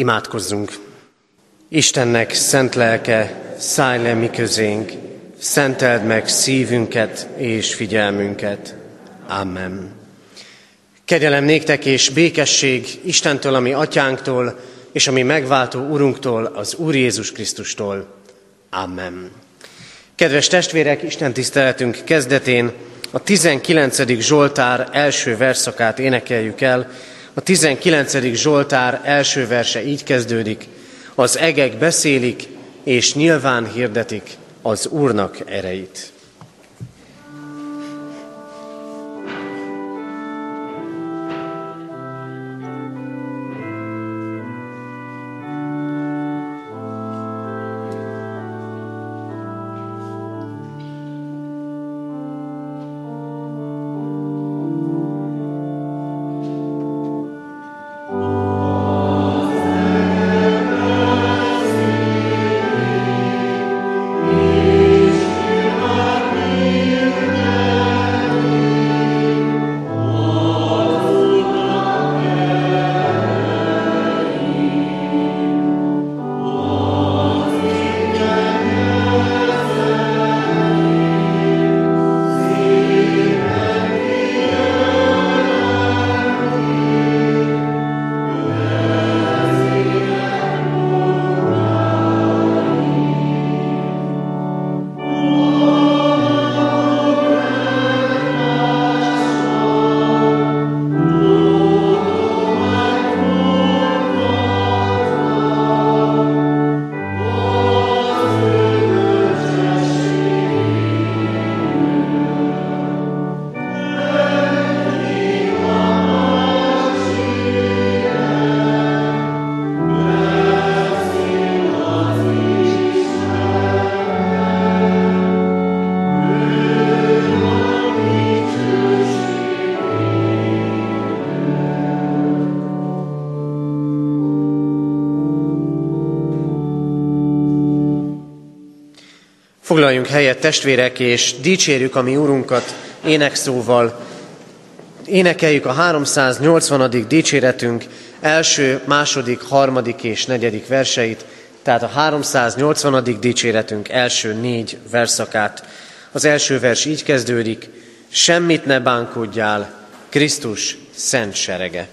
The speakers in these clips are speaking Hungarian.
Imádkozzunk! Istennek szent lelke, szállj le mi közénk, szenteld meg szívünket és figyelmünket. Amen. Kegyelem néktek és békesség Istentől, ami atyánktól, és ami megváltó Urunktól, az Úr Jézus Krisztustól. Amen. Kedves testvérek, Isten tiszteletünk kezdetén a 19. Zsoltár első verszakát énekeljük el, a 19. Zsoltár első verse így kezdődik. Az egek beszélik, és nyilván hirdetik az Úrnak ereit. Helyet, testvérek, és dicsérjük a mi Úrunkat énekszóval. Énekeljük a 380. dicséretünk első, második, harmadik és negyedik verseit, tehát a 380. dicséretünk első négy verszakát. Az első vers így kezdődik, semmit ne bánkodjál, Krisztus szent serege.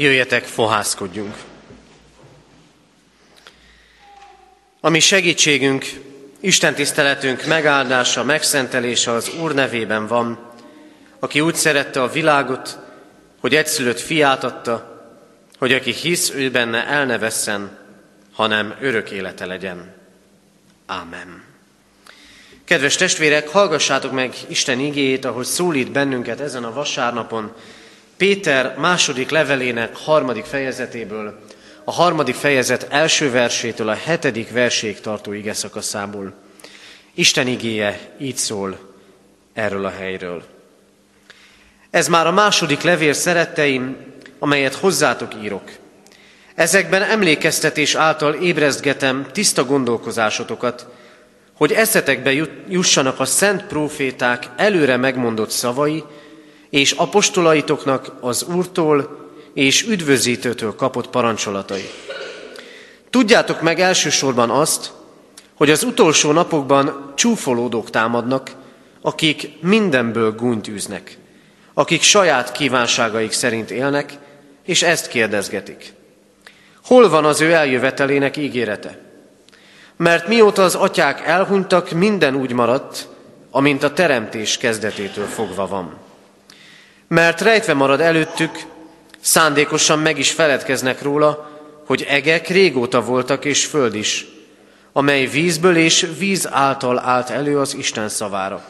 Jöjjetek, fohászkodjunk! Ami segítségünk, Isten tiszteletünk megáldása, megszentelése az Úr nevében van, aki úgy szerette a világot, hogy egyszülött fiát adta, hogy aki hisz ő benne el ne vesszen, hanem örök élete legyen. Ámen. Kedves testvérek, hallgassátok meg Isten igéjét, ahogy szólít bennünket ezen a vasárnapon, Péter második levelének harmadik fejezetéből, a harmadik fejezet első versétől a hetedik verséig tartó ige szakaszából. Isten igéje így szól erről a helyről. Ez már a második levél szeretteim, amelyet hozzátok írok. Ezekben emlékeztetés által ébrezgetem tiszta gondolkozásotokat, hogy eszetekbe jussanak a szent proféták előre megmondott szavai, és apostolaitoknak az Úrtól és üdvözítőtől kapott parancsolatai. Tudjátok meg elsősorban azt, hogy az utolsó napokban csúfolódók támadnak, akik mindenből gúnyt űznek, akik saját kívánságaik szerint élnek, és ezt kérdezgetik. Hol van az ő eljövetelének ígérete? Mert mióta az atyák elhunytak, minden úgy maradt, amint a teremtés kezdetétől fogva van. Mert rejtve marad előttük, szándékosan meg is feledkeznek róla, hogy egek régóta voltak és föld is, amely vízből és víz által állt elő az Isten szavára.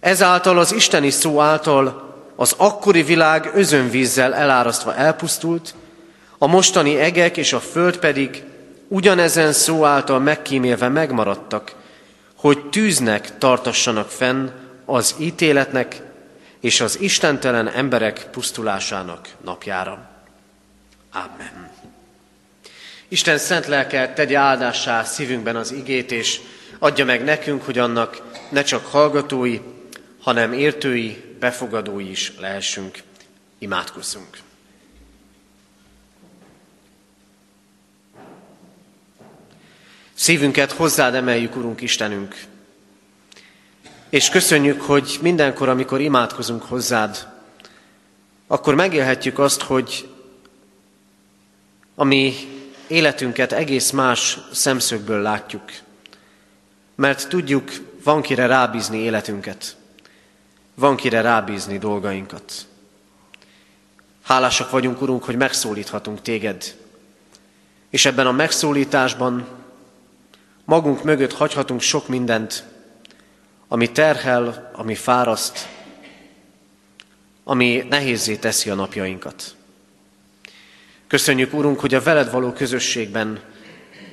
Ezáltal az isteni szó által az akkori világ özönvízzel elárasztva elpusztult, a mostani egek és a föld pedig ugyanezen szó által megkímélve megmaradtak, hogy tűznek tartassanak fenn az ítéletnek és az istentelen emberek pusztulásának napjára. Amen. Isten szent lelke tegye áldássá szívünkben az igét, és adja meg nekünk, hogy annak ne csak hallgatói, hanem értői, befogadói is lehessünk. Imádkozzunk! Szívünket hozzád emeljük, Urunk Istenünk, és köszönjük, hogy mindenkor, amikor imádkozunk hozzád, akkor megélhetjük azt, hogy a mi életünket egész más szemszögből látjuk. Mert tudjuk, van kire rábízni életünket, van kire rábízni dolgainkat. Hálásak vagyunk, Urunk, hogy megszólíthatunk téged, és ebben a megszólításban magunk mögött hagyhatunk sok mindent, ami terhel, ami fáraszt, ami nehézé teszi a napjainkat. Köszönjük, Úrunk, hogy a veled való közösségben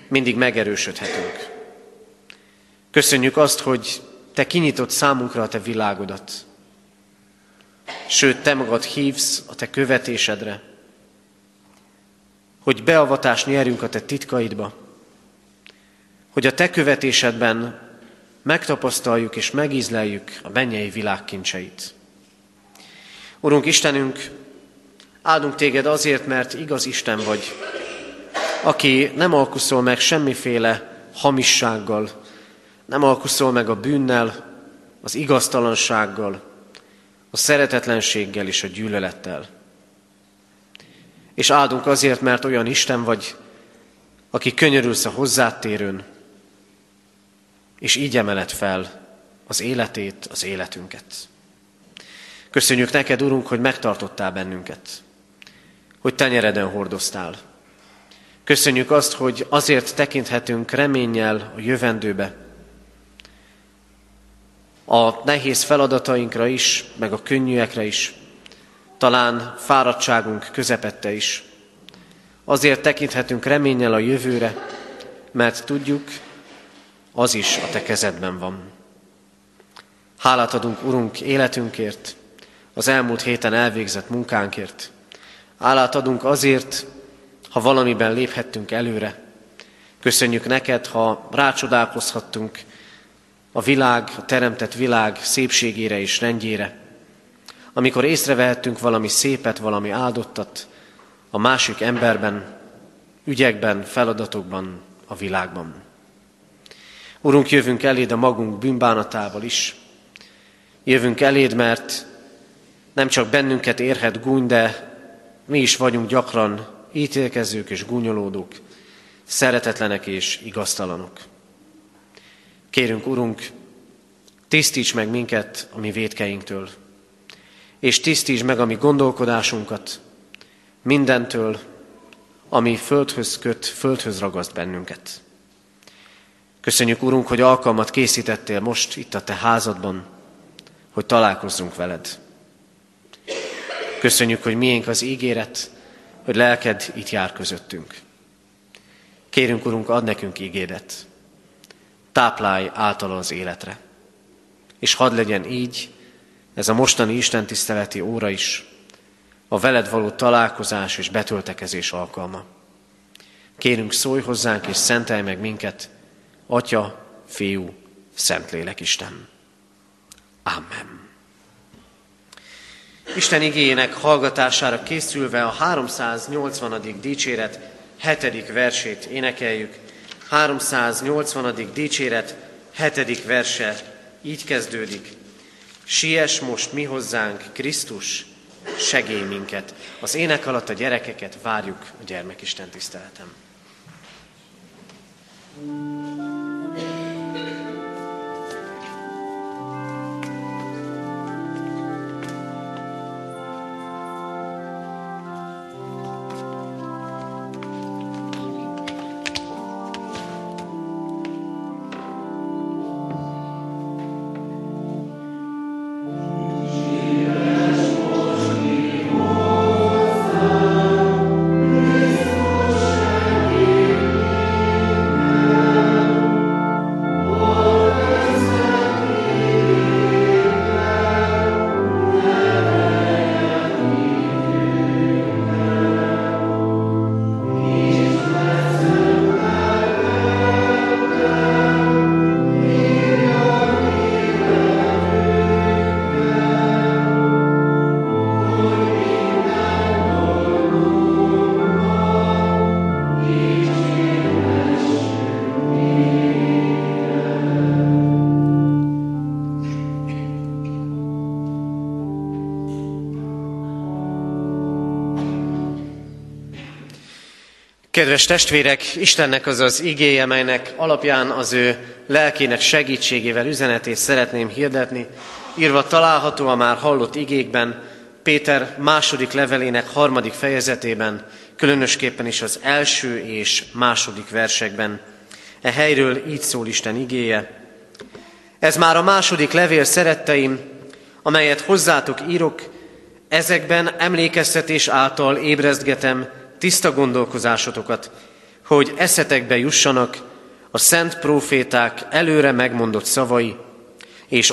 mindig megerősödhetünk. Köszönjük azt, hogy Te kinyitott számunkra a Te világodat. Sőt, Te magad hívsz a Te követésedre, hogy beavatást nyerjünk a Te titkaidba, hogy a Te követésedben megtapasztaljuk és megízleljük a mennyei világ kincseit. Urunk Istenünk, áldunk téged azért, mert igaz Isten vagy, aki nem alkuszol meg semmiféle hamissággal, nem alkuszol meg a bűnnel, az igaztalansággal, a szeretetlenséggel és a gyűlölettel. És áldunk azért, mert olyan Isten vagy, aki könyörülsz a hozzátérőn, és így emeled fel az életét, az életünket. Köszönjük neked, Urunk, hogy megtartottál bennünket, hogy tenyereden hordoztál. Köszönjük azt, hogy azért tekinthetünk reménnyel a jövendőbe, a nehéz feladatainkra is, meg a könnyűekre is, talán fáradtságunk közepette is. Azért tekinthetünk reménnyel a jövőre, mert tudjuk, az is a te kezedben van. Hálát adunk, Urunk, életünkért, az elmúlt héten elvégzett munkánkért. Hálát adunk azért, ha valamiben léphettünk előre. Köszönjük neked, ha rácsodálkozhattunk a világ, a teremtett világ szépségére és rendjére. Amikor észrevehettünk valami szépet, valami áldottat a másik emberben, ügyekben, feladatokban, a világban. Urunk, jövünk eléd a magunk bűnbánatával is. Jövünk eléd, mert nem csak bennünket érhet gúny, de mi is vagyunk gyakran ítélkezők és gúnyolódók, szeretetlenek és igaztalanok. Kérünk, Urunk, tisztíts meg minket a mi védkeinktől, és tisztíts meg a mi gondolkodásunkat mindentől, ami földhöz köt, földhöz ragaszt bennünket. Köszönjük, Urunk, hogy alkalmat készítettél most itt a Te házadban, hogy találkozzunk veled. Köszönjük, hogy miénk az ígéret, hogy lelked itt jár közöttünk. Kérünk, Urunk, ad nekünk ígéret. Táplálj általa az életre. És hadd legyen így ez a mostani Isten tiszteleti óra is, a veled való találkozás és betöltekezés alkalma. Kérünk, szólj hozzánk és szentelj meg minket, Atya, Fiú, Szentlélek Isten. Amen. Isten igényének hallgatására készülve a 380. dicséret 7. versét énekeljük. 380. dicséret 7. verse így kezdődik. Siess most mi hozzánk, Krisztus, segélj minket. Az ének alatt a gyerekeket várjuk a gyermekisten tiszteletem. thank you Kedves testvérek, Istennek az az igéje, melynek alapján az ő lelkének segítségével üzenetét szeretném hirdetni, írva található a már hallott igékben, Péter második levelének harmadik fejezetében, különösképpen is az első és második versekben. E helyről így szól Isten igéje. Ez már a második levél, szeretteim, amelyet hozzátok írok, ezekben emlékeztetés által ébrezgetem, tiszta gondolkozásotokat, hogy eszetekbe jussanak a szent proféták előre megmondott szavai, és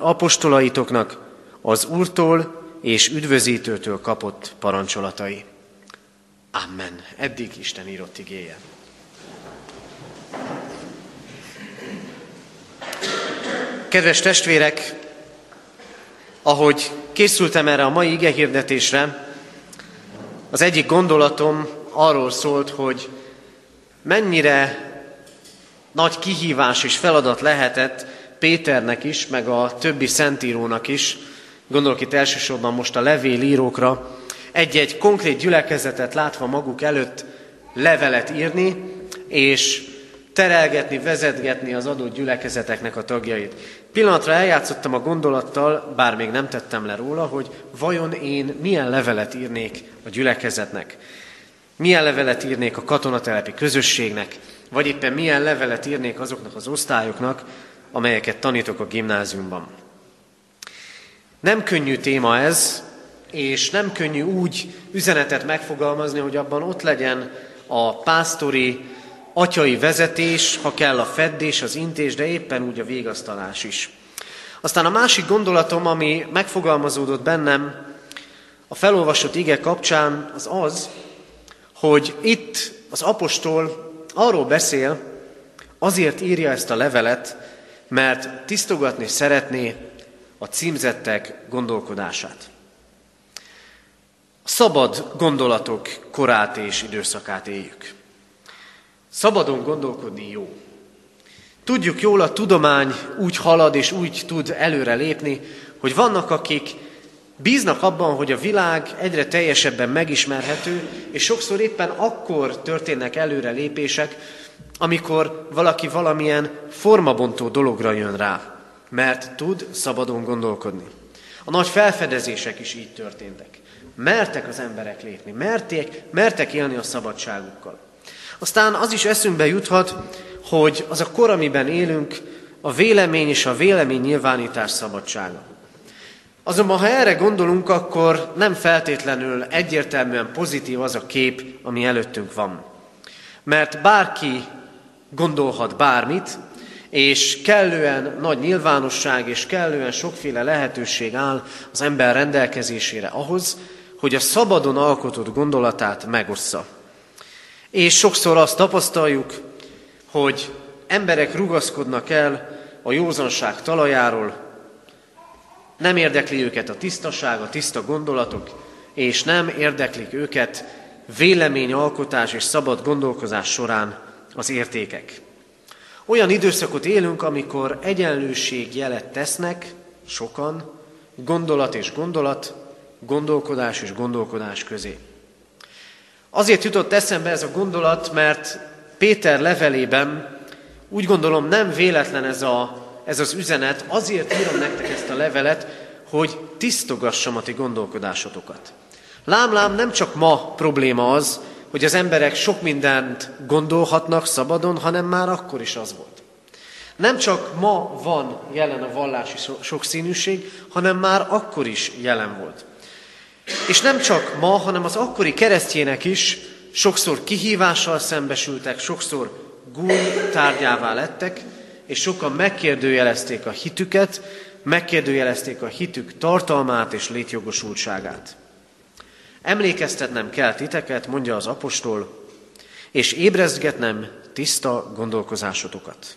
apostolaitoknak az Úrtól és üdvözítőtől kapott parancsolatai. Amen. Eddig Isten írott igéje. Kedves testvérek, ahogy készültem erre a mai igehirdetésre, az egyik gondolatom arról szólt, hogy mennyire nagy kihívás és feladat lehetett Péternek is, meg a többi szentírónak is, gondolok itt elsősorban most a levélírókra, egy-egy konkrét gyülekezetet látva maguk előtt levelet írni, és terelgetni, vezetgetni az adott gyülekezeteknek a tagjait. Pillanatra eljátszottam a gondolattal, bár még nem tettem le róla, hogy vajon én milyen levelet írnék a gyülekezetnek. Milyen levelet írnék a katonatelepi közösségnek, vagy éppen milyen levelet írnék azoknak az osztályoknak, amelyeket tanítok a gimnáziumban. Nem könnyű téma ez, és nem könnyű úgy üzenetet megfogalmazni, hogy abban ott legyen a pásztori, atyai vezetés, ha kell a feddés, az intés, de éppen úgy a végasztalás is. Aztán a másik gondolatom, ami megfogalmazódott bennem a felolvasott ige kapcsán, az az, hogy itt az apostol arról beszél, azért írja ezt a levelet, mert tisztogatni szeretné a címzettek gondolkodását. A szabad gondolatok korát és időszakát éljük. Szabadon gondolkodni jó. Tudjuk jól, a tudomány úgy halad és úgy tud előre lépni, hogy vannak, akik Bíznak abban, hogy a világ egyre teljesebben megismerhető, és sokszor éppen akkor történnek előre lépések, amikor valaki valamilyen formabontó dologra jön rá, mert tud szabadon gondolkodni. A nagy felfedezések is így történtek. Mertek az emberek lépni, merték, mertek élni a szabadságukkal. Aztán az is eszünkbe juthat, hogy az a kor, amiben élünk, a vélemény és a vélemény nyilvánítás szabadsága. Azonban, ha erre gondolunk, akkor nem feltétlenül egyértelműen pozitív az a kép, ami előttünk van. Mert bárki gondolhat bármit, és kellően nagy nyilvánosság és kellően sokféle lehetőség áll az ember rendelkezésére ahhoz, hogy a szabadon alkotott gondolatát megossza. És sokszor azt tapasztaljuk, hogy emberek rugaszkodnak el a józanság talajáról, nem érdekli őket a tisztaság, a tiszta gondolatok, és nem érdeklik őket véleményalkotás és szabad gondolkozás során az értékek. Olyan időszakot élünk, amikor egyenlőség jelet tesznek sokan, gondolat és gondolat, gondolkodás és gondolkodás közé. Azért jutott eszembe ez a gondolat, mert Péter levelében úgy gondolom nem véletlen ez, a, ez az üzenet, azért írom nektek ezt a levelet, hogy tisztogassam a ti gondolkodásotokat. Lám-lám nem csak ma probléma az, hogy az emberek sok mindent gondolhatnak szabadon, hanem már akkor is az volt. Nem csak ma van jelen a vallási sokszínűség, hanem már akkor is jelen volt. És nem csak ma, hanem az akkori keresztjének is sokszor kihívással szembesültek, sokszor gúny tárgyává lettek, és sokan megkérdőjelezték a hitüket, megkérdőjelezték a hitük tartalmát és létjogosultságát. Emlékeztetnem kell titeket, mondja az apostol, és ébrezgetnem tiszta gondolkozásotokat.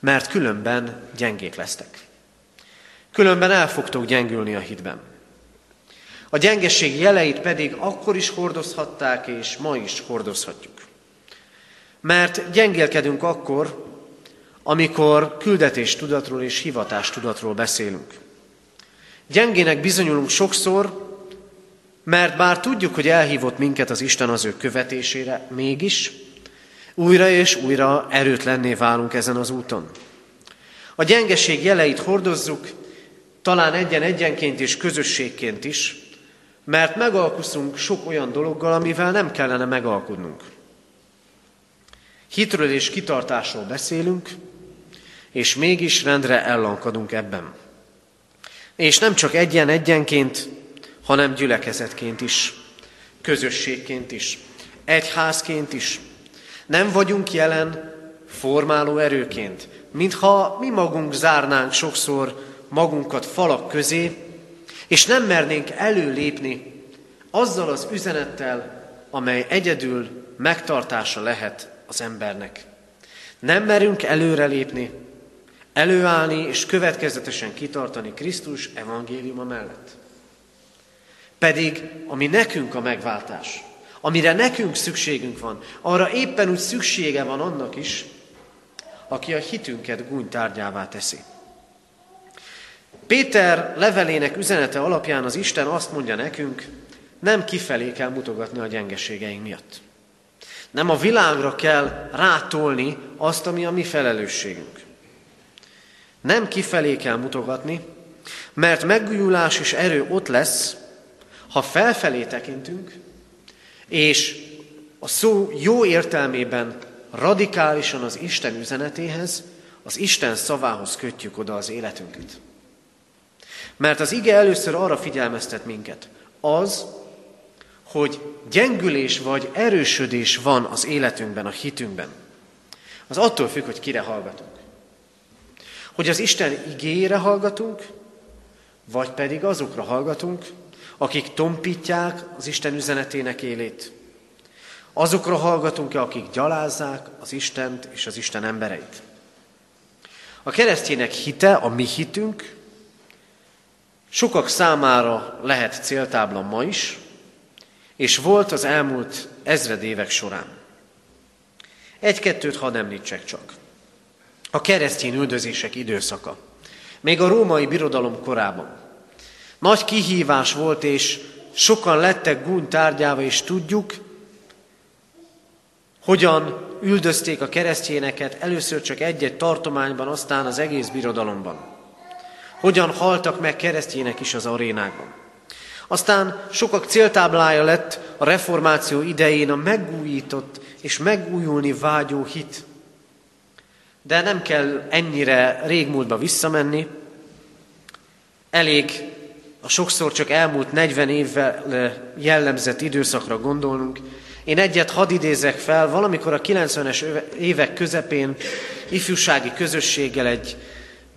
Mert különben gyengék lesztek. Különben el fogtok gyengülni a hitben. A gyengeség jeleit pedig akkor is hordozhatták, és ma is hordozhatjuk. Mert gyengélkedünk akkor, amikor küldetés tudatról és hivatás tudatról beszélünk. Gyengének bizonyulunk sokszor, mert bár tudjuk, hogy elhívott minket az Isten az ő követésére, mégis újra és újra erőtlenné válunk ezen az úton. A gyengeség jeleit hordozzuk, talán egyen-egyenként és közösségként is, mert megalkuszunk sok olyan dologgal, amivel nem kellene megalkudnunk. Hitről és kitartásról beszélünk, és mégis rendre ellankadunk ebben. És nem csak egyen-egyenként, hanem gyülekezetként is, közösségként is, egyházként is. Nem vagyunk jelen formáló erőként, mintha mi magunk zárnánk sokszor magunkat falak közé, és nem mernénk előlépni azzal az üzenettel, amely egyedül megtartása lehet az embernek. Nem merünk előrelépni, előállni és következetesen kitartani Krisztus evangéliuma mellett. Pedig, ami nekünk a megváltás, amire nekünk szükségünk van, arra éppen úgy szüksége van annak is, aki a hitünket gúnytárgyává teszi. Péter levelének üzenete alapján az Isten azt mondja nekünk, nem kifelé kell mutogatni a gyengeségeink miatt. Nem a világra kell rátolni azt, ami a mi felelősségünk. Nem kifelé kell mutogatni, mert megújulás és erő ott lesz, ha felfelé tekintünk, és a szó jó értelmében radikálisan az Isten üzenetéhez, az Isten szavához kötjük oda az életünket. Mert az ige először arra figyelmeztet minket, az, hogy gyengülés vagy erősödés van az életünkben, a hitünkben. Az attól függ, hogy kire hallgatunk. Hogy az Isten igényére hallgatunk, vagy pedig azokra hallgatunk, akik tompítják az Isten üzenetének élét. Azokra hallgatunk-e, akik gyalázzák az Istent és az Isten embereit. A keresztjének hite, a mi hitünk, sokak számára lehet céltábla ma is, és volt az elmúlt ezred évek során. Egy-kettőt hadd említsek csak. A keresztény üldözések időszaka. Még a római birodalom korában. Nagy kihívás volt, és sokan lettek gúny tárgyáva, és tudjuk, hogyan üldözték a keresztényeket először csak egy-egy tartományban, aztán az egész birodalomban. Hogyan haltak meg keresztények is az arénákban. Aztán sokak céltáblája lett a reformáció idején a megújított és megújulni vágyó hit. De nem kell ennyire régmúltba visszamenni, elég a sokszor csak elmúlt 40 évvel jellemzett időszakra gondolnunk. Én egyet hadd idézek fel, valamikor a 90-es évek közepén ifjúsági közösséggel egy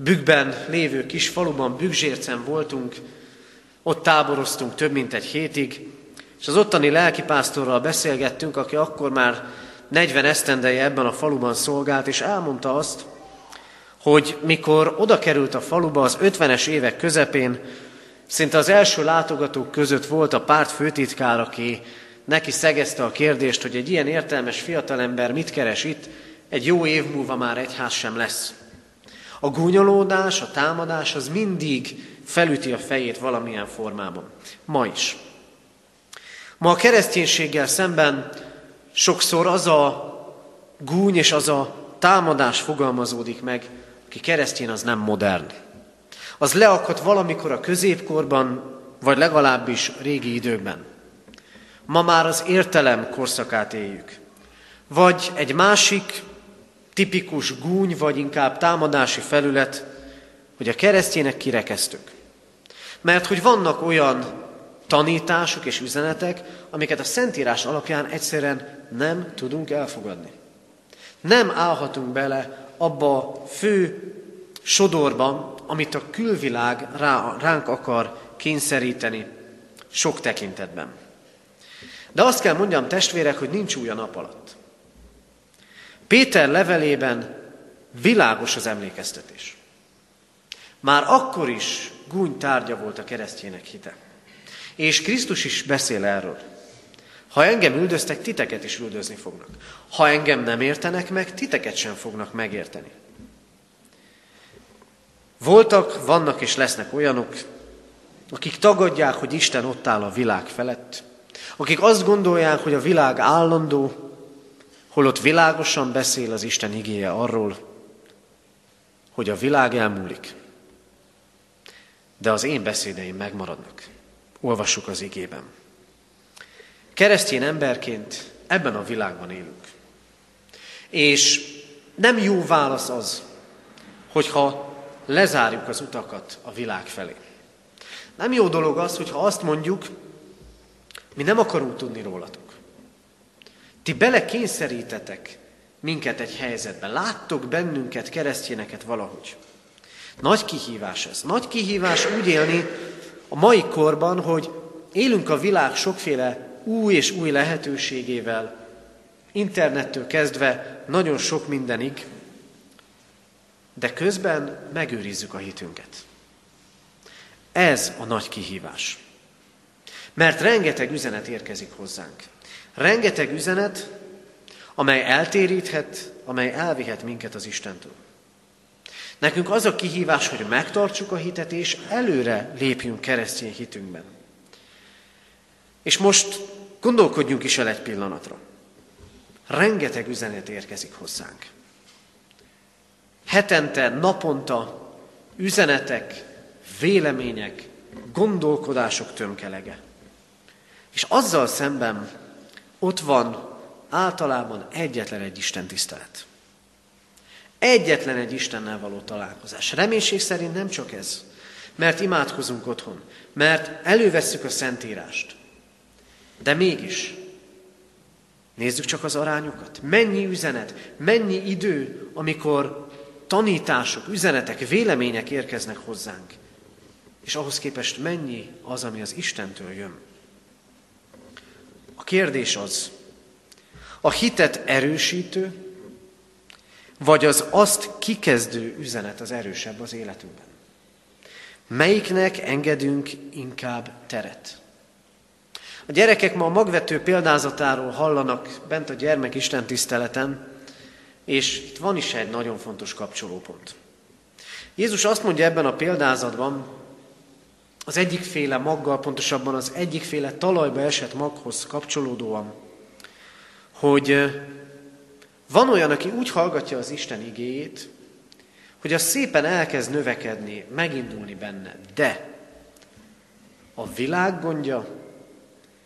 bükkben lévő kis faluban, Bükkzsércen voltunk, ott táboroztunk több mint egy hétig, és az ottani lelkipásztorral beszélgettünk, aki akkor már 40 esztendeje ebben a faluban szolgált, és elmondta azt, hogy mikor oda került a faluba az 50-es évek közepén, szinte az első látogatók között volt a párt főtitkár, aki neki szegezte a kérdést, hogy egy ilyen értelmes fiatalember mit keres itt, egy jó év múlva már egyház sem lesz. A gúnyolódás, a támadás az mindig felüti a fejét valamilyen formában. Ma is. Ma a kereszténységgel szemben sokszor az a gúny és az a támadás fogalmazódik meg, aki keresztény, az nem modern. Az leakadt valamikor a középkorban, vagy legalábbis régi időkben. Ma már az értelem korszakát éljük. Vagy egy másik tipikus gúny, vagy inkább támadási felület, hogy a keresztjének kirekeztük. Mert hogy vannak olyan tanítások és üzenetek, amiket a Szentírás alapján egyszerűen nem tudunk elfogadni. Nem állhatunk bele abba a fő sodorban, amit a külvilág rá, ránk akar kényszeríteni sok tekintetben. De azt kell mondjam, testvérek, hogy nincs új a nap alatt. Péter levelében világos az emlékeztetés. Már akkor is gúny tárgya volt a keresztjének hite. És Krisztus is beszél erről. Ha engem üldöztek, titeket is üldözni fognak. Ha engem nem értenek meg, titeket sem fognak megérteni. Voltak, vannak és lesznek olyanok, akik tagadják, hogy Isten ott áll a világ felett, akik azt gondolják, hogy a világ állandó, holott világosan beszél az Isten igéje arról, hogy a világ elmúlik, de az én beszédeim megmaradnak. Olvassuk az igében. Keresztény emberként ebben a világban élünk. És nem jó válasz az, hogyha lezárjuk az utakat a világ felé. Nem jó dolog az, hogyha azt mondjuk, mi nem akarunk tudni rólatok. Ti belekényszerítetek minket egy helyzetbe. Láttok bennünket, keresztjéneket valahogy. Nagy kihívás ez. Nagy kihívás úgy élni a mai korban, hogy élünk a világ sokféle új és új lehetőségével, internettől kezdve nagyon sok mindenig, de közben megőrizzük a hitünket. Ez a nagy kihívás. Mert rengeteg üzenet érkezik hozzánk. Rengeteg üzenet, amely eltéríthet, amely elvihet minket az Istentől. Nekünk az a kihívás, hogy megtartsuk a hitet, és előre lépjünk keresztény hitünkben. És most gondolkodjunk is el egy pillanatra. Rengeteg üzenet érkezik hozzánk. Hetente, naponta üzenetek, vélemények, gondolkodások tömkelege. És azzal szemben ott van általában egyetlen egy Isten tisztelet. Egyetlen egy Istennel való találkozás. Reménység szerint nem csak ez, mert imádkozunk otthon, mert elővesszük a Szentírást. De mégis, nézzük csak az arányokat. Mennyi üzenet, mennyi idő, amikor tanítások, üzenetek, vélemények érkeznek hozzánk. És ahhoz képest mennyi az, ami az Istentől jön. Kérdés az, a hitet erősítő, vagy az azt kikezdő üzenet az erősebb az életünkben? Melyiknek engedünk inkább teret? A gyerekek ma a magvető példázatáról hallanak bent a gyermek Isten tiszteleten, és itt van is egy nagyon fontos kapcsolópont. Jézus azt mondja ebben a példázatban, az egyikféle maggal, pontosabban az egyikféle talajba esett maghoz kapcsolódóan, hogy van olyan, aki úgy hallgatja az Isten igéjét, hogy az szépen elkezd növekedni, megindulni benne, de a világ gondja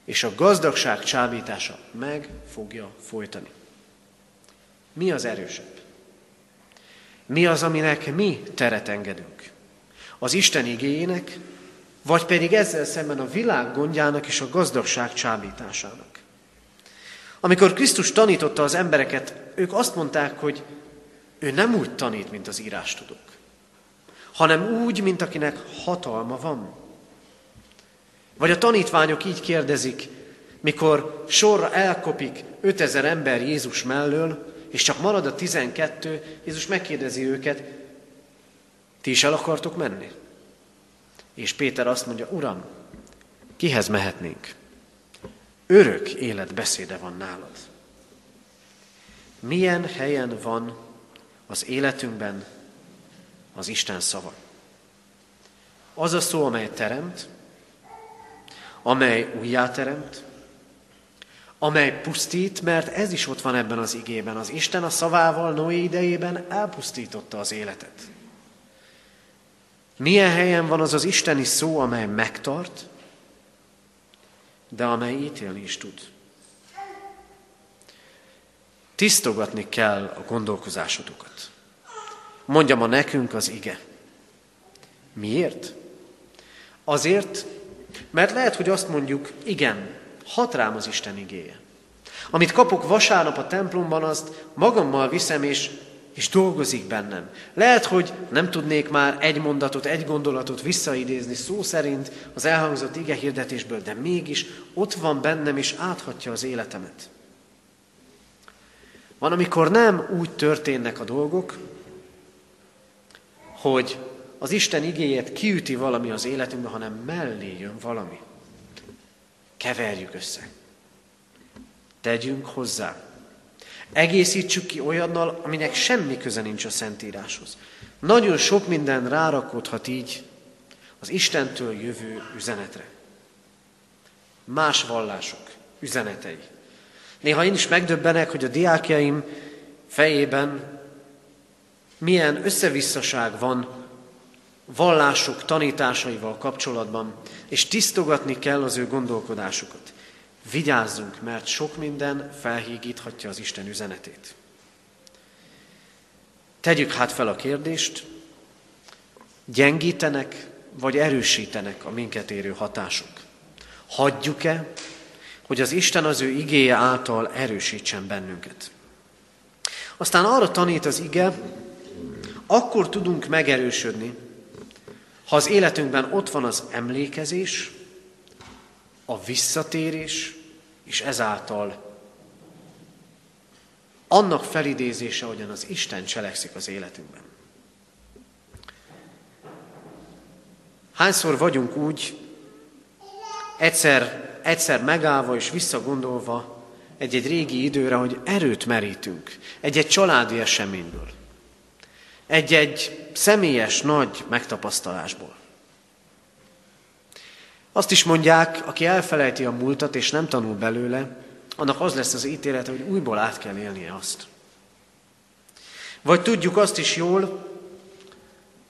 és a gazdagság csábítása meg fogja folytani. Mi az erősebb? Mi az, aminek mi teret engedünk? Az Isten igényének, vagy pedig ezzel szemben a világ gondjának és a gazdagság csábításának? Amikor Krisztus tanította az embereket, ők azt mondták, hogy ő nem úgy tanít, mint az írástudók, hanem úgy, mint akinek hatalma van. Vagy a tanítványok így kérdezik, mikor sorra elkopik 5000 ember Jézus mellől, és csak marad a 12, Jézus megkérdezi őket, ti is el akartok menni? És Péter azt mondja, Uram, kihez mehetnénk? Örök élet beszéde van nálad. Milyen helyen van az életünkben az Isten szava? Az a szó, amely teremt, amely újjáteremt, amely pusztít, mert ez is ott van ebben az igében. Az Isten a szavával Noé idejében elpusztította az életet. Milyen helyen van az az isteni szó, amely megtart, de amely ítélni is tud. Tisztogatni kell a gondolkozásotokat. Mondja ma nekünk az ige. Miért? Azért, mert lehet, hogy azt mondjuk, igen, hat rám az Isten igéje. Amit kapok vasárnap a templomban, azt magammal viszem, és, és dolgozik bennem. Lehet, hogy nem tudnék már egy mondatot, egy gondolatot visszaidézni szó szerint az elhangzott ige hirdetésből, de mégis ott van bennem, és áthatja az életemet. Van, amikor nem úgy történnek a dolgok, hogy az Isten igéjét kiüti valami az életünkbe, hanem mellé jön valami. Keverjük össze. Tegyünk hozzá. Egészítsük ki olyannal, aminek semmi köze nincs a Szentíráshoz. Nagyon sok minden rárakódhat így az Istentől jövő üzenetre. Más vallások üzenetei. Néha én is megdöbbenek, hogy a diákjaim fejében milyen összevisszaság van vallások tanításaival kapcsolatban, és tisztogatni kell az ő gondolkodásukat. Vigyázzunk, mert sok minden felhígíthatja az Isten üzenetét. Tegyük hát fel a kérdést, gyengítenek vagy erősítenek a minket érő hatások? Hagyjuk-e, hogy az Isten az ő igéje által erősítsen bennünket? Aztán arra tanít az ige, akkor tudunk megerősödni, ha az életünkben ott van az emlékezés, a visszatérés, és ezáltal annak felidézése, hogyan az Isten cselekszik az életünkben. Hányszor vagyunk úgy, egyszer, egyszer megállva és visszagondolva egy-egy régi időre, hogy erőt merítünk egy-egy családi eseményből egy-egy személyes nagy megtapasztalásból. Azt is mondják, aki elfelejti a múltat és nem tanul belőle, annak az lesz az ítélete, hogy újból át kell élnie azt. Vagy tudjuk azt is jól,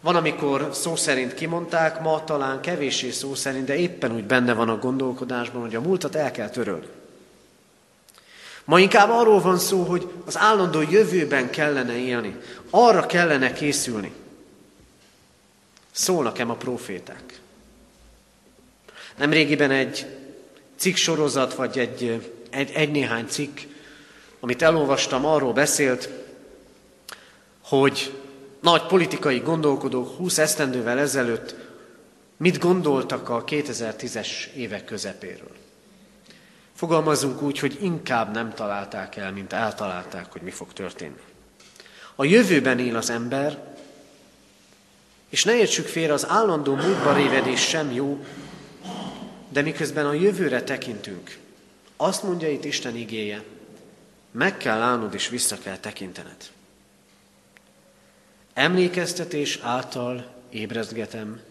van, amikor szó szerint kimondták, ma talán kevéssé szó szerint, de éppen úgy benne van a gondolkodásban, hogy a múltat el kell törölni. Ma inkább arról van szó, hogy az állandó jövőben kellene élni, arra kellene készülni. Szólnak-e a proféták? Nemrégiben egy cikk sorozat, vagy egy, egy, egy néhány cikk, amit elolvastam, arról beszélt, hogy nagy politikai gondolkodók 20 esztendővel ezelőtt mit gondoltak a 2010-es évek közepéről. Fogalmazunk úgy, hogy inkább nem találták el, mint eltalálták, hogy mi fog történni. A jövőben él az ember, és ne értsük félre, az állandó múltba révedés sem jó, de miközben a jövőre tekintünk, azt mondja itt Isten igéje, meg kell állnod és vissza kell tekintened. Emlékeztetés által ébrezgetem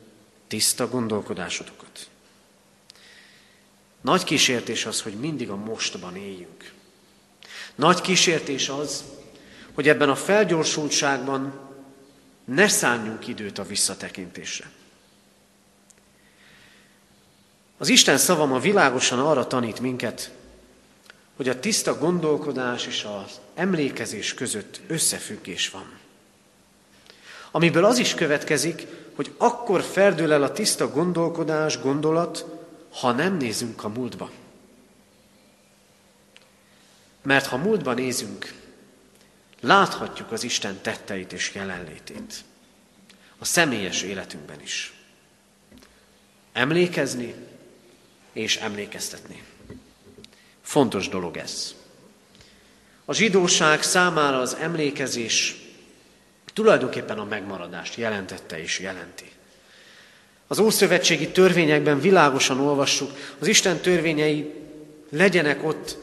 tiszta gondolkodásotokat. Nagy kísértés az, hogy mindig a mostban éljünk. Nagy kísértés az, hogy ebben a felgyorsultságban ne szálljunk időt a visszatekintésre. Az Isten szava ma világosan arra tanít minket, hogy a tiszta gondolkodás és az emlékezés között összefüggés van. Amiből az is következik, hogy akkor ferdül el a tiszta gondolkodás, gondolat, ha nem nézünk a múltba. Mert ha múltba nézünk, láthatjuk az Isten tetteit és jelenlétét. A személyes életünkben is. Emlékezni és emlékeztetni. Fontos dolog ez. A zsidóság számára az emlékezés tulajdonképpen a megmaradást jelentette és jelenti. Az ószövetségi törvényekben világosan olvassuk, az Isten törvényei legyenek ott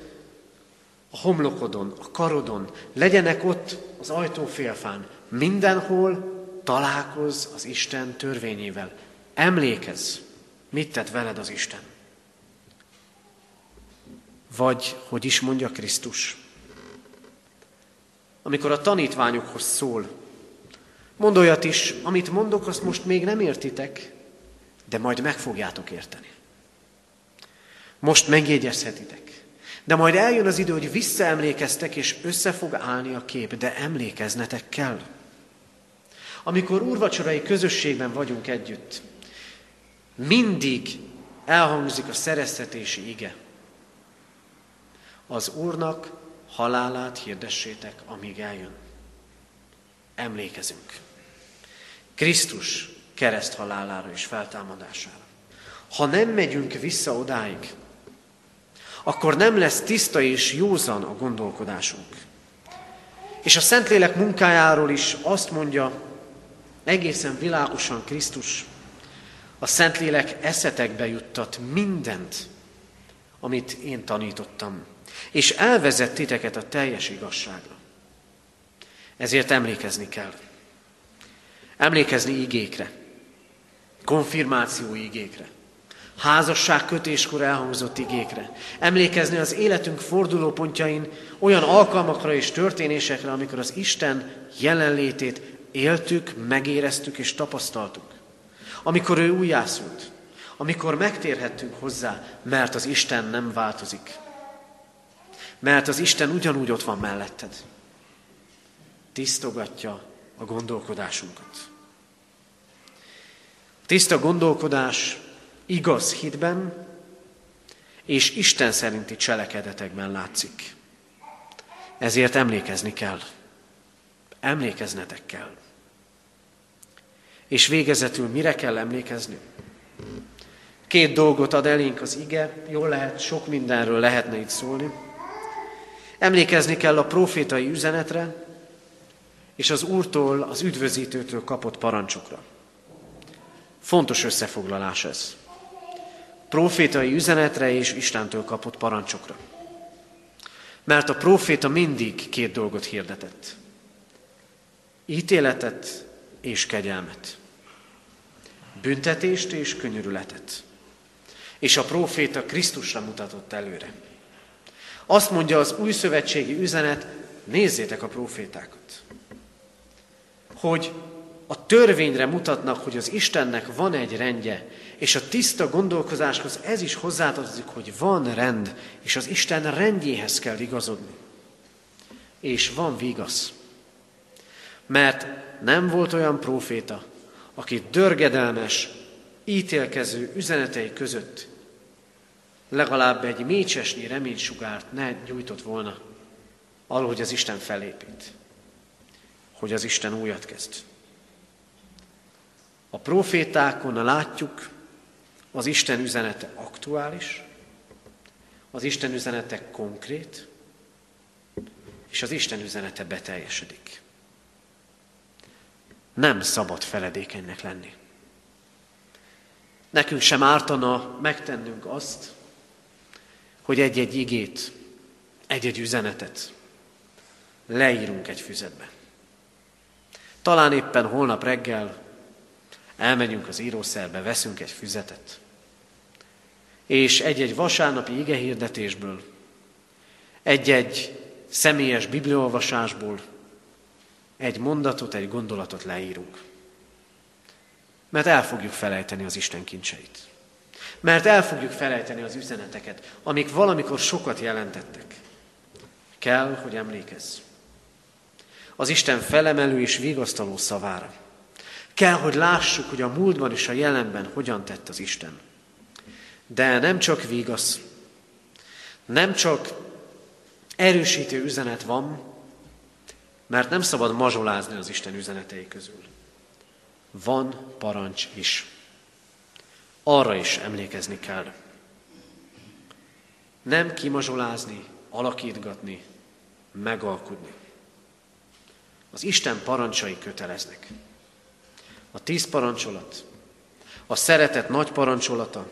a homlokodon, a karodon, legyenek ott az ajtófélfán, mindenhol találkozz az Isten törvényével. Emlékezz, mit tett veled az Isten. Vagy, hogy is mondja Krisztus, amikor a tanítványokhoz szól, mond olyat is, amit mondok, azt most még nem értitek, de majd meg fogjátok érteni. Most megjegyezhetitek. De majd eljön az idő, hogy visszaemlékeztek, és össze fog állni a kép, de emlékeznetek kell. Amikor úrvacsorai közösségben vagyunk együtt, mindig elhangzik a szereztetési ige. Az Úrnak halálát hirdessétek, amíg eljön. Emlékezünk. Krisztus kereszt halálára és feltámadására. Ha nem megyünk vissza odáig, akkor nem lesz tiszta és józan a gondolkodásunk. És a Szentlélek munkájáról is azt mondja egészen világosan Krisztus, a Szentlélek eszetekbe juttat mindent, amit én tanítottam, és elvezet titeket a teljes igazságra. Ezért emlékezni kell. Emlékezni igékre, konfirmáció igékre, házasság kötéskor elhangzott igékre, emlékezni az életünk fordulópontjain olyan alkalmakra és történésekre, amikor az Isten jelenlétét éltük, megéreztük és tapasztaltuk. Amikor ő újjászult, amikor megtérhettünk hozzá, mert az Isten nem változik. Mert az Isten ugyanúgy ott van melletted. Tisztogatja a gondolkodásunkat. Tiszta gondolkodás igaz hitben és Isten szerinti cselekedetekben látszik. Ezért emlékezni kell. Emlékeznetek kell. És végezetül mire kell emlékezni? Két dolgot ad elénk az ige, jól lehet, sok mindenről lehetne itt szólni. Emlékezni kell a profétai üzenetre, és az Úrtól, az üdvözítőtől kapott parancsokra. Fontos összefoglalás ez. Profétai üzenetre és Istentől kapott parancsokra. Mert a proféta mindig két dolgot hirdetett. Ítéletet és kegyelmet. Büntetést és könyörületet. És a proféta Krisztusra mutatott előre. Azt mondja az új szövetségi üzenet, nézzétek a profétákat. Hogy a törvényre mutatnak, hogy az Istennek van egy rendje, és a tiszta gondolkozáshoz ez is hozzátartozik, hogy van rend, és az Isten rendjéhez kell igazodni. És van vigasz. Mert nem volt olyan próféta, aki dörgedelmes, ítélkező üzenetei között legalább egy mécsesnyi reménysugárt ne gyújtott volna, arról, hogy az Isten felépít, hogy az Isten újat kezd. A profétákon látjuk, az Isten üzenete aktuális, az Isten üzenete konkrét, és az Isten üzenete beteljesedik. Nem szabad feledékenynek lenni. Nekünk sem ártana megtennünk azt, hogy egy-egy igét, egy-egy üzenetet leírunk egy füzetbe. Talán éppen holnap reggel elmegyünk az írószerbe, veszünk egy füzetet, és egy-egy vasárnapi igehirdetésből, egy-egy személyes bibliolvasásból egy mondatot, egy gondolatot leírunk. Mert el fogjuk felejteni az Isten kincseit. Mert el fogjuk felejteni az üzeneteket, amik valamikor sokat jelentettek. Kell, hogy emlékezz. Az Isten felemelő és vigasztaló szavára. Kell, hogy lássuk, hogy a múltban és a jelenben hogyan tett az Isten. De nem csak vigasz, nem csak erősítő üzenet van, mert nem szabad mazsolázni az Isten üzenetei közül. Van parancs is. Arra is emlékezni kell. Nem kimazsolázni, alakítgatni, megalkudni. Az Isten parancsai köteleznek. A tíz parancsolat, a szeretet nagy parancsolata,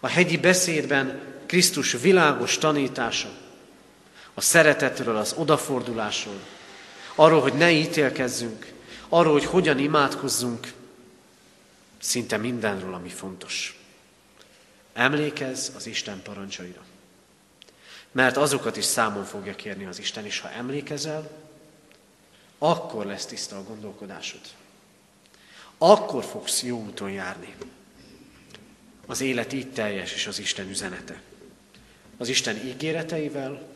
a hegyi beszédben Krisztus világos tanítása, a szeretetről, az odafordulásról, arról, hogy ne ítélkezzünk, arról, hogy hogyan imádkozzunk, szinte mindenről, ami fontos. Emlékezz az Isten parancsaira. Mert azokat is számon fogja kérni az Isten, és ha emlékezel, akkor lesz tiszta a gondolkodásod. Akkor fogsz jó úton járni. Az élet így teljes, és az Isten üzenete. Az Isten ígéreteivel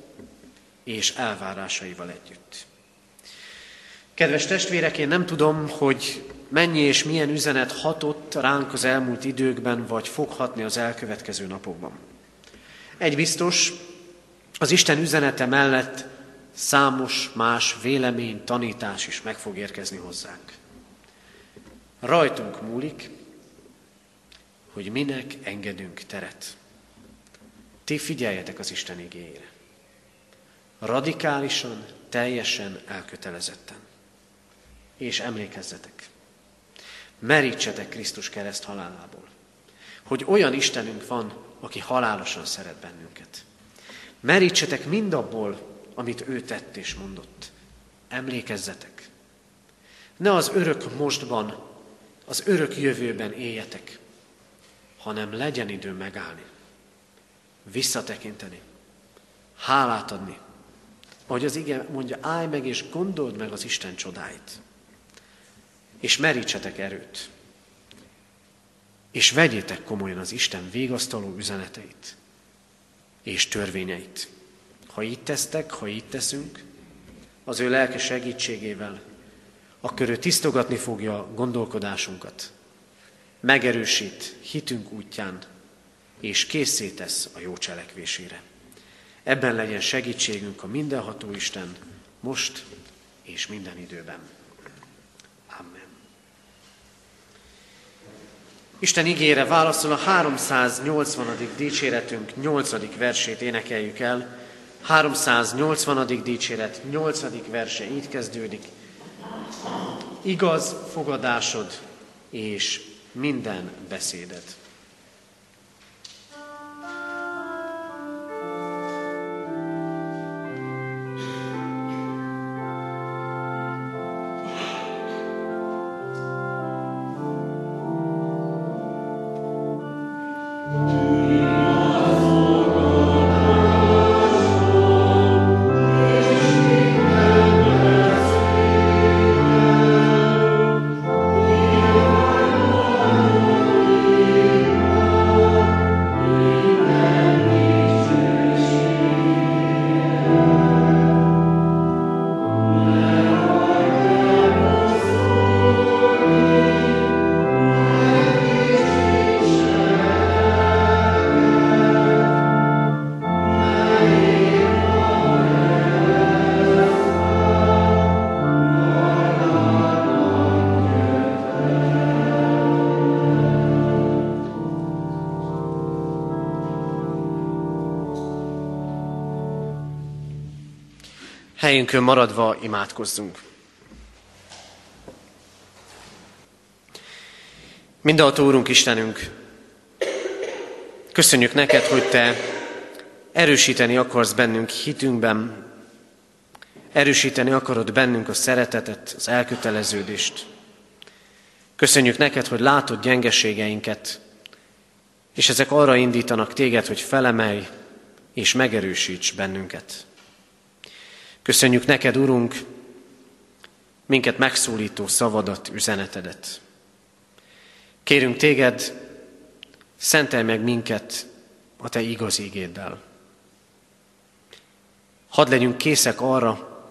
és elvárásaival együtt. Kedves testvérek, én nem tudom, hogy mennyi és milyen üzenet hatott ránk az elmúlt időkben, vagy fog hatni az elkövetkező napokban. Egy biztos, az Isten üzenete mellett számos más vélemény, tanítás is meg fog érkezni hozzánk. Rajtunk múlik, hogy minek engedünk teret. Ti figyeljetek az Isten igényére. Radikálisan, teljesen elkötelezetten. És emlékezzetek, merítsetek Krisztus kereszt halálából, hogy olyan Istenünk van, aki halálosan szeret bennünket. Merítsetek mindabból, amit ő tett és mondott. Emlékezzetek. Ne az örök mostban, az örök jövőben éljetek, hanem legyen idő megállni, visszatekinteni, hálát adni. Ahogy az ige mondja, állj meg és gondold meg az Isten csodáit. És merítsetek erőt. És vegyétek komolyan az Isten végasztaló üzeneteit és törvényeit. Ha így tesztek, ha így teszünk, az ő lelke segítségével, akkor ő tisztogatni fogja gondolkodásunkat, megerősít hitünk útján, és készítesz a jó cselekvésére. Ebben legyen segítségünk a mindenható Isten, most és minden időben. Isten ígére válaszol a 380. dicséretünk 8. versét énekeljük el. 380. dicséret 8. verse így kezdődik. Igaz fogadásod és minden beszéded. Helyünkön maradva imádkozzunk. Mindenható Úrunk Istenünk, köszönjük neked, hogy Te erősíteni akarsz bennünk hitünkben, erősíteni akarod bennünk a szeretetet, az elköteleződést. Köszönjük neked, hogy látod gyengeségeinket, és ezek arra indítanak téged, hogy felemelj és megerősíts bennünket. Köszönjük neked, Urunk, minket megszólító szavadat, üzenetedet. Kérünk téged, szentelj meg minket a te igaz ígéddel. Hadd legyünk készek arra,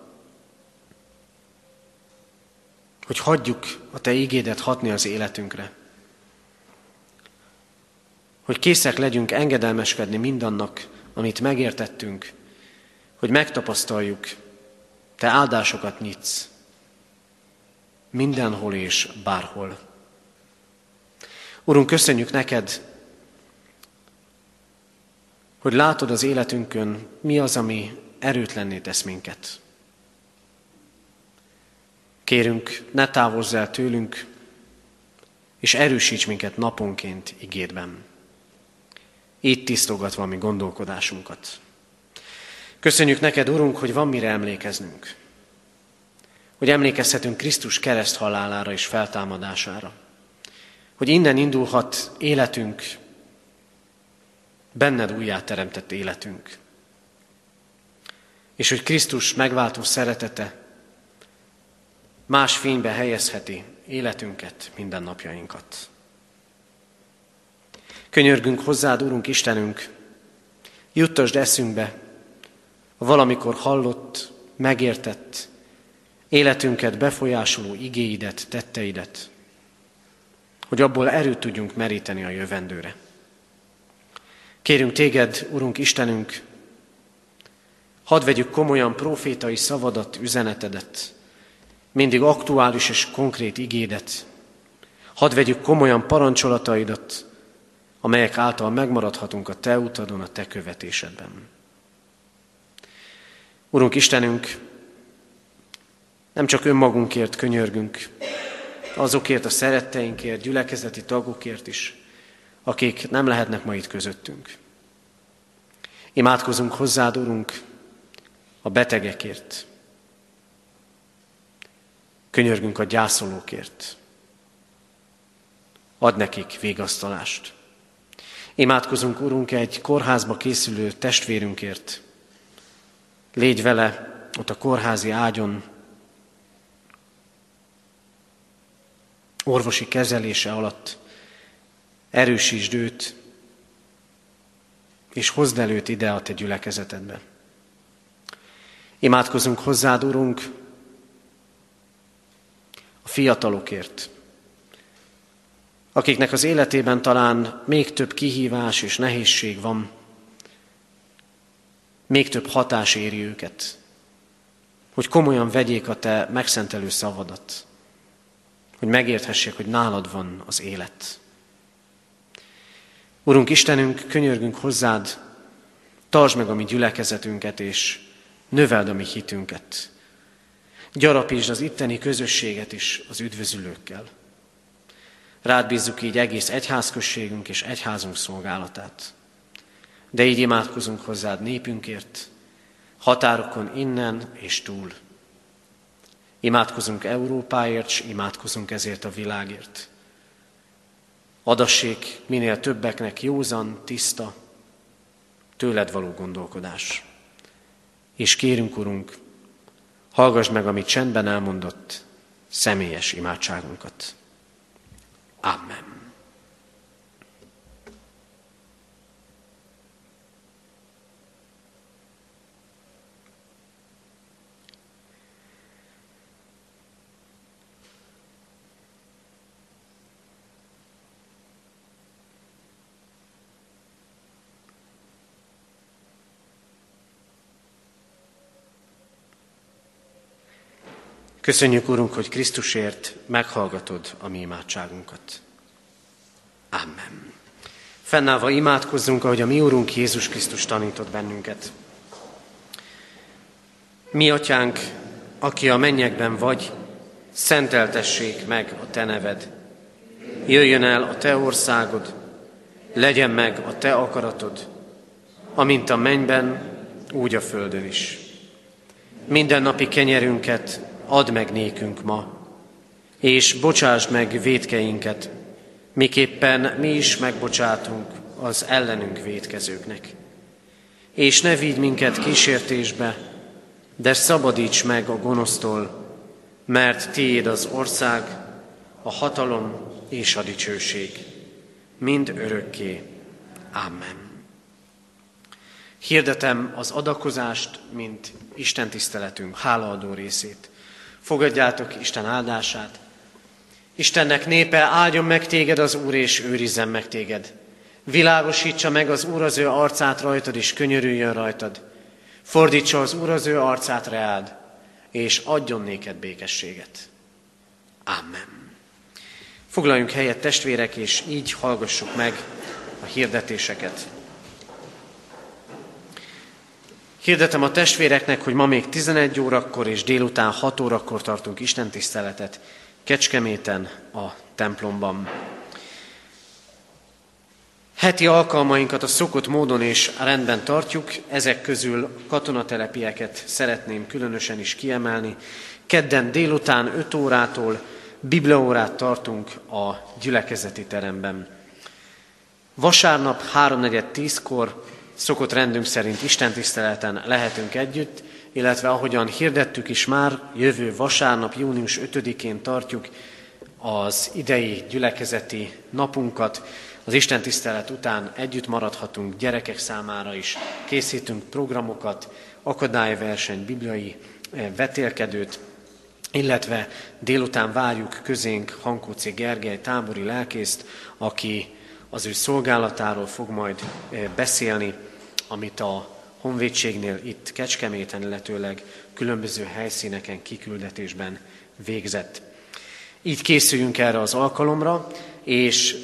hogy hagyjuk a Te ígédet hatni az életünkre. Hogy készek legyünk engedelmeskedni mindannak, amit megértettünk, hogy megtapasztaljuk, Te áldásokat nyitsz mindenhol és bárhol. Urunk, köszönjük neked, hogy látod az életünkön, mi az, ami erőtlenné tesz minket. Kérünk, ne távozz el tőlünk, és erősíts minket naponként igédben. Így tisztogatva mi gondolkodásunkat. Köszönjük neked, Urunk, hogy van mire emlékeznünk. Hogy emlékezhetünk Krisztus kereszt halálára és feltámadására. Hogy innen indulhat életünk, benned újjá teremtett életünk. És hogy Krisztus megváltó szeretete más fénybe helyezheti életünket, mindennapjainkat. Könyörgünk hozzád, Urunk Istenünk, juttasd eszünkbe valamikor hallott, megértett, életünket befolyásoló igéidet, tetteidet, hogy abból erőt tudjunk meríteni a jövendőre. Kérünk téged, Urunk Istenünk, hadd vegyük komolyan profétai szavadat, üzenetedet, mindig aktuális és konkrét igédet. Hadd vegyük komolyan parancsolataidat, amelyek által megmaradhatunk a Te utadon, a Te követésedben. Urunk Istenünk, nem csak önmagunkért könyörgünk, azokért a szeretteinkért, gyülekezeti tagokért is, akik nem lehetnek ma itt közöttünk. Imádkozunk hozzád, Urunk, a betegekért, Könyörgünk a gyászolókért. Ad nekik végasztalást. Imádkozunk, Urunk, egy kórházba készülő testvérünkért. Légy vele ott a kórházi ágyon, orvosi kezelése alatt. Erősítsd őt, és hozd előtt ide a te gyülekezetedbe. Imádkozunk hozzád, Urunk, a fiatalokért, akiknek az életében talán még több kihívás és nehézség van, még több hatás éri őket, hogy komolyan vegyék a te megszentelő szavadat, hogy megérthessék, hogy nálad van az élet. Urunk Istenünk, könyörgünk hozzád, tartsd meg a mi gyülekezetünket, és növeld a mi hitünket. Gyarapítsd az itteni közösséget is az üdvözülőkkel. Rád bízzuk így egész egyházközségünk és egyházunk szolgálatát. De így imádkozunk hozzád népünkért, határokon innen és túl. Imádkozunk Európáért, és imádkozunk ezért a világért. Adassék minél többeknek józan, tiszta, tőled való gondolkodás. És kérünk, Urunk, Hallgass meg, amit csendben elmondott, személyes imádságunkat. Amen. Köszönjük, Urunk, hogy Krisztusért meghallgatod a mi imádságunkat. Amen. Fennállva imádkozzunk, ahogy a mi Úrunk Jézus Krisztus tanított bennünket. Mi, Atyánk, aki a mennyekben vagy, szenteltessék meg a Te neved. Jöjjön el a Te országod, legyen meg a Te akaratod, amint a mennyben, úgy a földön is. Minden napi kenyerünket add meg nékünk ma, és bocsásd meg védkeinket, miképpen mi is megbocsátunk az ellenünk védkezőknek. És ne vigy minket kísértésbe, de szabadíts meg a gonosztól, mert tiéd az ország, a hatalom és a dicsőség, mind örökké. Amen. Hirdetem az adakozást, mint Isten tiszteletünk hálaadó részét. Fogadjátok Isten áldását, Istennek népe, áldjon meg téged az Úr, és őrizzen meg téged. Világosítsa meg az Úr az ő arcát rajtad, és könyörüljön rajtad. Fordítsa az Úr az ő arcát reád, és adjon néked békességet. Amen. Foglaljunk helyet testvérek, és így hallgassuk meg a hirdetéseket. Hirdetem a testvéreknek, hogy ma még 11 órakor és délután 6 órakor tartunk Isten tiszteletet. Kecskeméten, a templomban. Heti alkalmainkat a szokott módon és rendben tartjuk, ezek közül katonatelepieket szeretném különösen is kiemelni. Kedden délután 5 órától bibliaórát tartunk a gyülekezeti teremben. Vasárnap 3.4.10-kor szokott rendünk szerint istentiszteleten lehetünk együtt, illetve ahogyan hirdettük is már, jövő vasárnap, június 5-én tartjuk az idei gyülekezeti napunkat. Az Isten tisztelet után együtt maradhatunk gyerekek számára is, készítünk programokat, akadályverseny, bibliai eh, vetélkedőt, illetve délután várjuk közénk Hankóci Gergely tábori lelkészt, aki az ő szolgálatáról fog majd eh, beszélni, amit a honvédségnél itt Kecskeméten, illetőleg különböző helyszíneken kiküldetésben végzett. Így készüljünk erre az alkalomra, és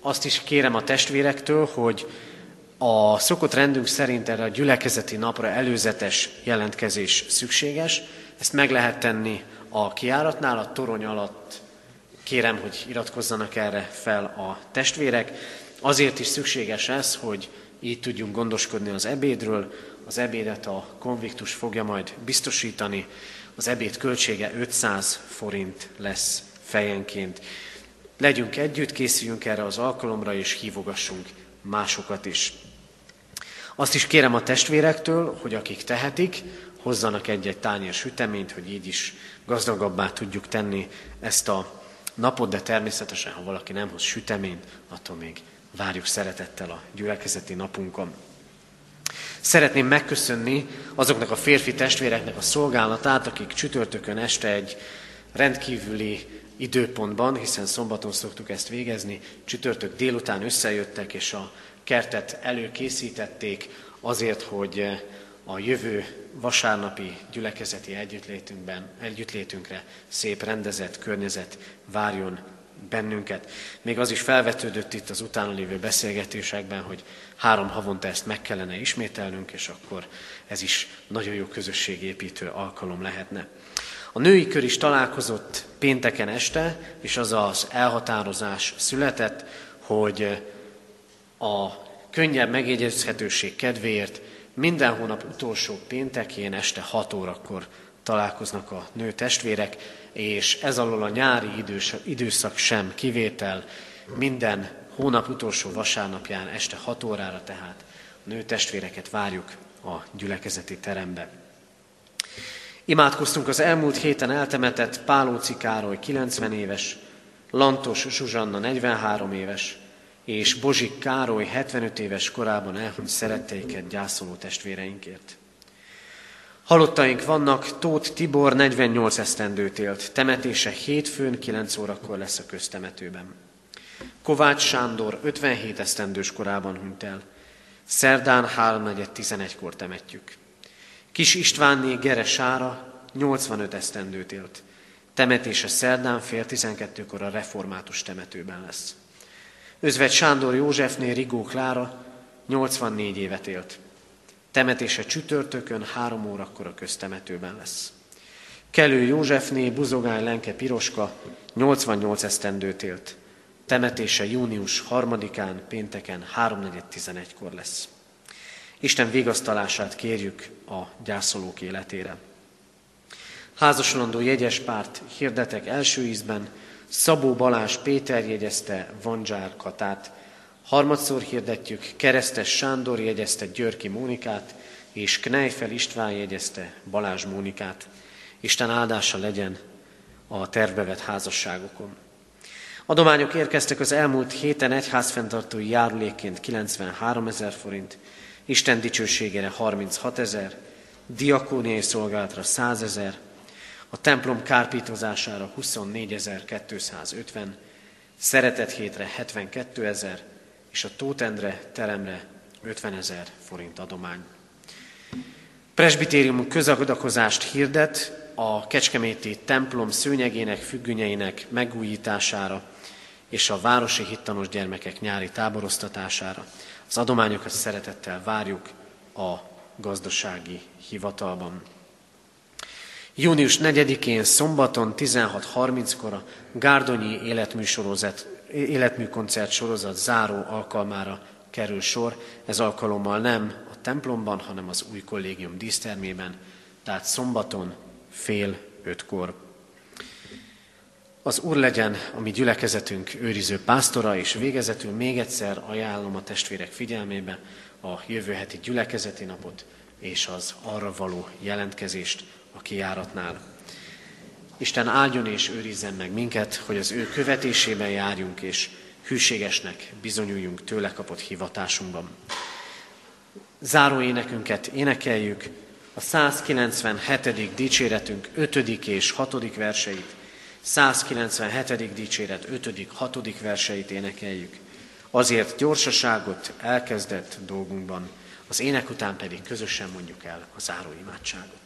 azt is kérem a testvérektől, hogy a szokott rendünk szerint erre a gyülekezeti napra előzetes jelentkezés szükséges. Ezt meg lehet tenni a kiáratnál, a torony alatt kérem, hogy iratkozzanak erre fel a testvérek. Azért is szükséges ez, hogy így tudjunk gondoskodni az ebédről. Az ebédet a konviktus fogja majd biztosítani. Az ebéd költsége 500 forint lesz fejenként. Legyünk együtt, készüljünk erre az alkalomra, és hívogassunk másokat is. Azt is kérem a testvérektől, hogy akik tehetik, hozzanak egy-egy tányér süteményt, hogy így is gazdagabbá tudjuk tenni ezt a napot, de természetesen, ha valaki nem hoz süteményt, attól még várjuk szeretettel a gyülekezeti napunkon. Szeretném megköszönni azoknak a férfi testvéreknek a szolgálatát, akik csütörtökön este egy rendkívüli időpontban, hiszen szombaton szoktuk ezt végezni, csütörtök délután összejöttek, és a kertet előkészítették azért, hogy a jövő vasárnapi gyülekezeti együttlétünkben, együttlétünkre szép rendezett környezet várjon bennünket. Még az is felvetődött itt az utána lévő beszélgetésekben, hogy három havonta ezt meg kellene ismételnünk, és akkor ez is nagyon jó közösségépítő alkalom lehetne. A női kör is találkozott pénteken este, és az az elhatározás született, hogy a könnyebb megjegyezhetőség kedvéért minden hónap utolsó péntekén este 6 órakor találkoznak a nő testvérek, és ez alól a nyári idős, időszak sem kivétel, minden hónap utolsó vasárnapján este 6 órára tehát a nő testvéreket várjuk a gyülekezeti terembe. Imádkoztunk az elmúlt héten eltemetett Pálóci Károly 90 éves, Lantos Zsuzsanna 43 éves, és Bozsik Károly 75 éves korában elhunyt szeretteiket gyászoló testvéreinkért. Halottaink vannak, Tóth Tibor 48 esztendőt élt, temetése hétfőn 9 órakor lesz a köztemetőben. Kovács Sándor 57 esztendős korában hunyt el, szerdán 3.11-kor temetjük. Kis Istvánné Gere Sára 85 esztendőt élt, temetése szerdán fél 12-kor a református temetőben lesz. Özvegy Sándor Józsefné Rigó Klára 84 évet élt, Temetése csütörtökön három órakor a köztemetőben lesz. Kelő Józsefné Buzogány Lenke Piroska 88 esztendőt élt. Temetése június 3-án, pénteken 3.4.11-kor lesz. Isten vigasztalását kérjük a gyászolók életére. Házasolandó jegyes párt hirdetek első ízben, Szabó Balázs Péter jegyezte Vanzsár Katát, harmadszor hirdetjük Keresztes Sándor jegyezte Györki Mónikát, és Knejfel István jegyezte Balázs Mónikát. Isten áldása legyen a tervbevet házasságokon. Adományok érkeztek az elmúlt héten egyházfenntartói járulékként 93 ezer forint, Isten dicsőségére 36 ezer, diakóniai szolgálatra 100 ezer, a templom kárpítozására 24.250, szeretet hétre 72 ezer, és a Tótendre teremre 50 ezer forint adomány. Presbitérium közadakozást hirdet a Kecskeméti templom szőnyegének, függönyeinek megújítására és a városi hittanos gyermekek nyári táboroztatására. Az adományokat szeretettel várjuk a gazdasági hivatalban. Június 4-én szombaton 16.30-kor a Gárdonyi életműsorozat, életműkoncert sorozat záró alkalmára kerül sor. Ez alkalommal nem a templomban, hanem az új kollégium dísztermében, tehát szombaton fél ötkor. Az Úr legyen a mi gyülekezetünk őriző pásztora, és végezetül még egyszer ajánlom a testvérek figyelmébe a jövő heti gyülekezeti napot és az arra való jelentkezést a kiáratnál. Isten áldjon és őrizzen meg minket, hogy az ő követésében járjunk, és hűségesnek bizonyuljunk tőle kapott hivatásunkban. Záró énekünket énekeljük, a 197. dicséretünk 5. és 6. verseit, 197. dicséret 5. 6. verseit énekeljük. Azért gyorsaságot elkezdett dolgunkban, az ének után pedig közösen mondjuk el a záró imádságot.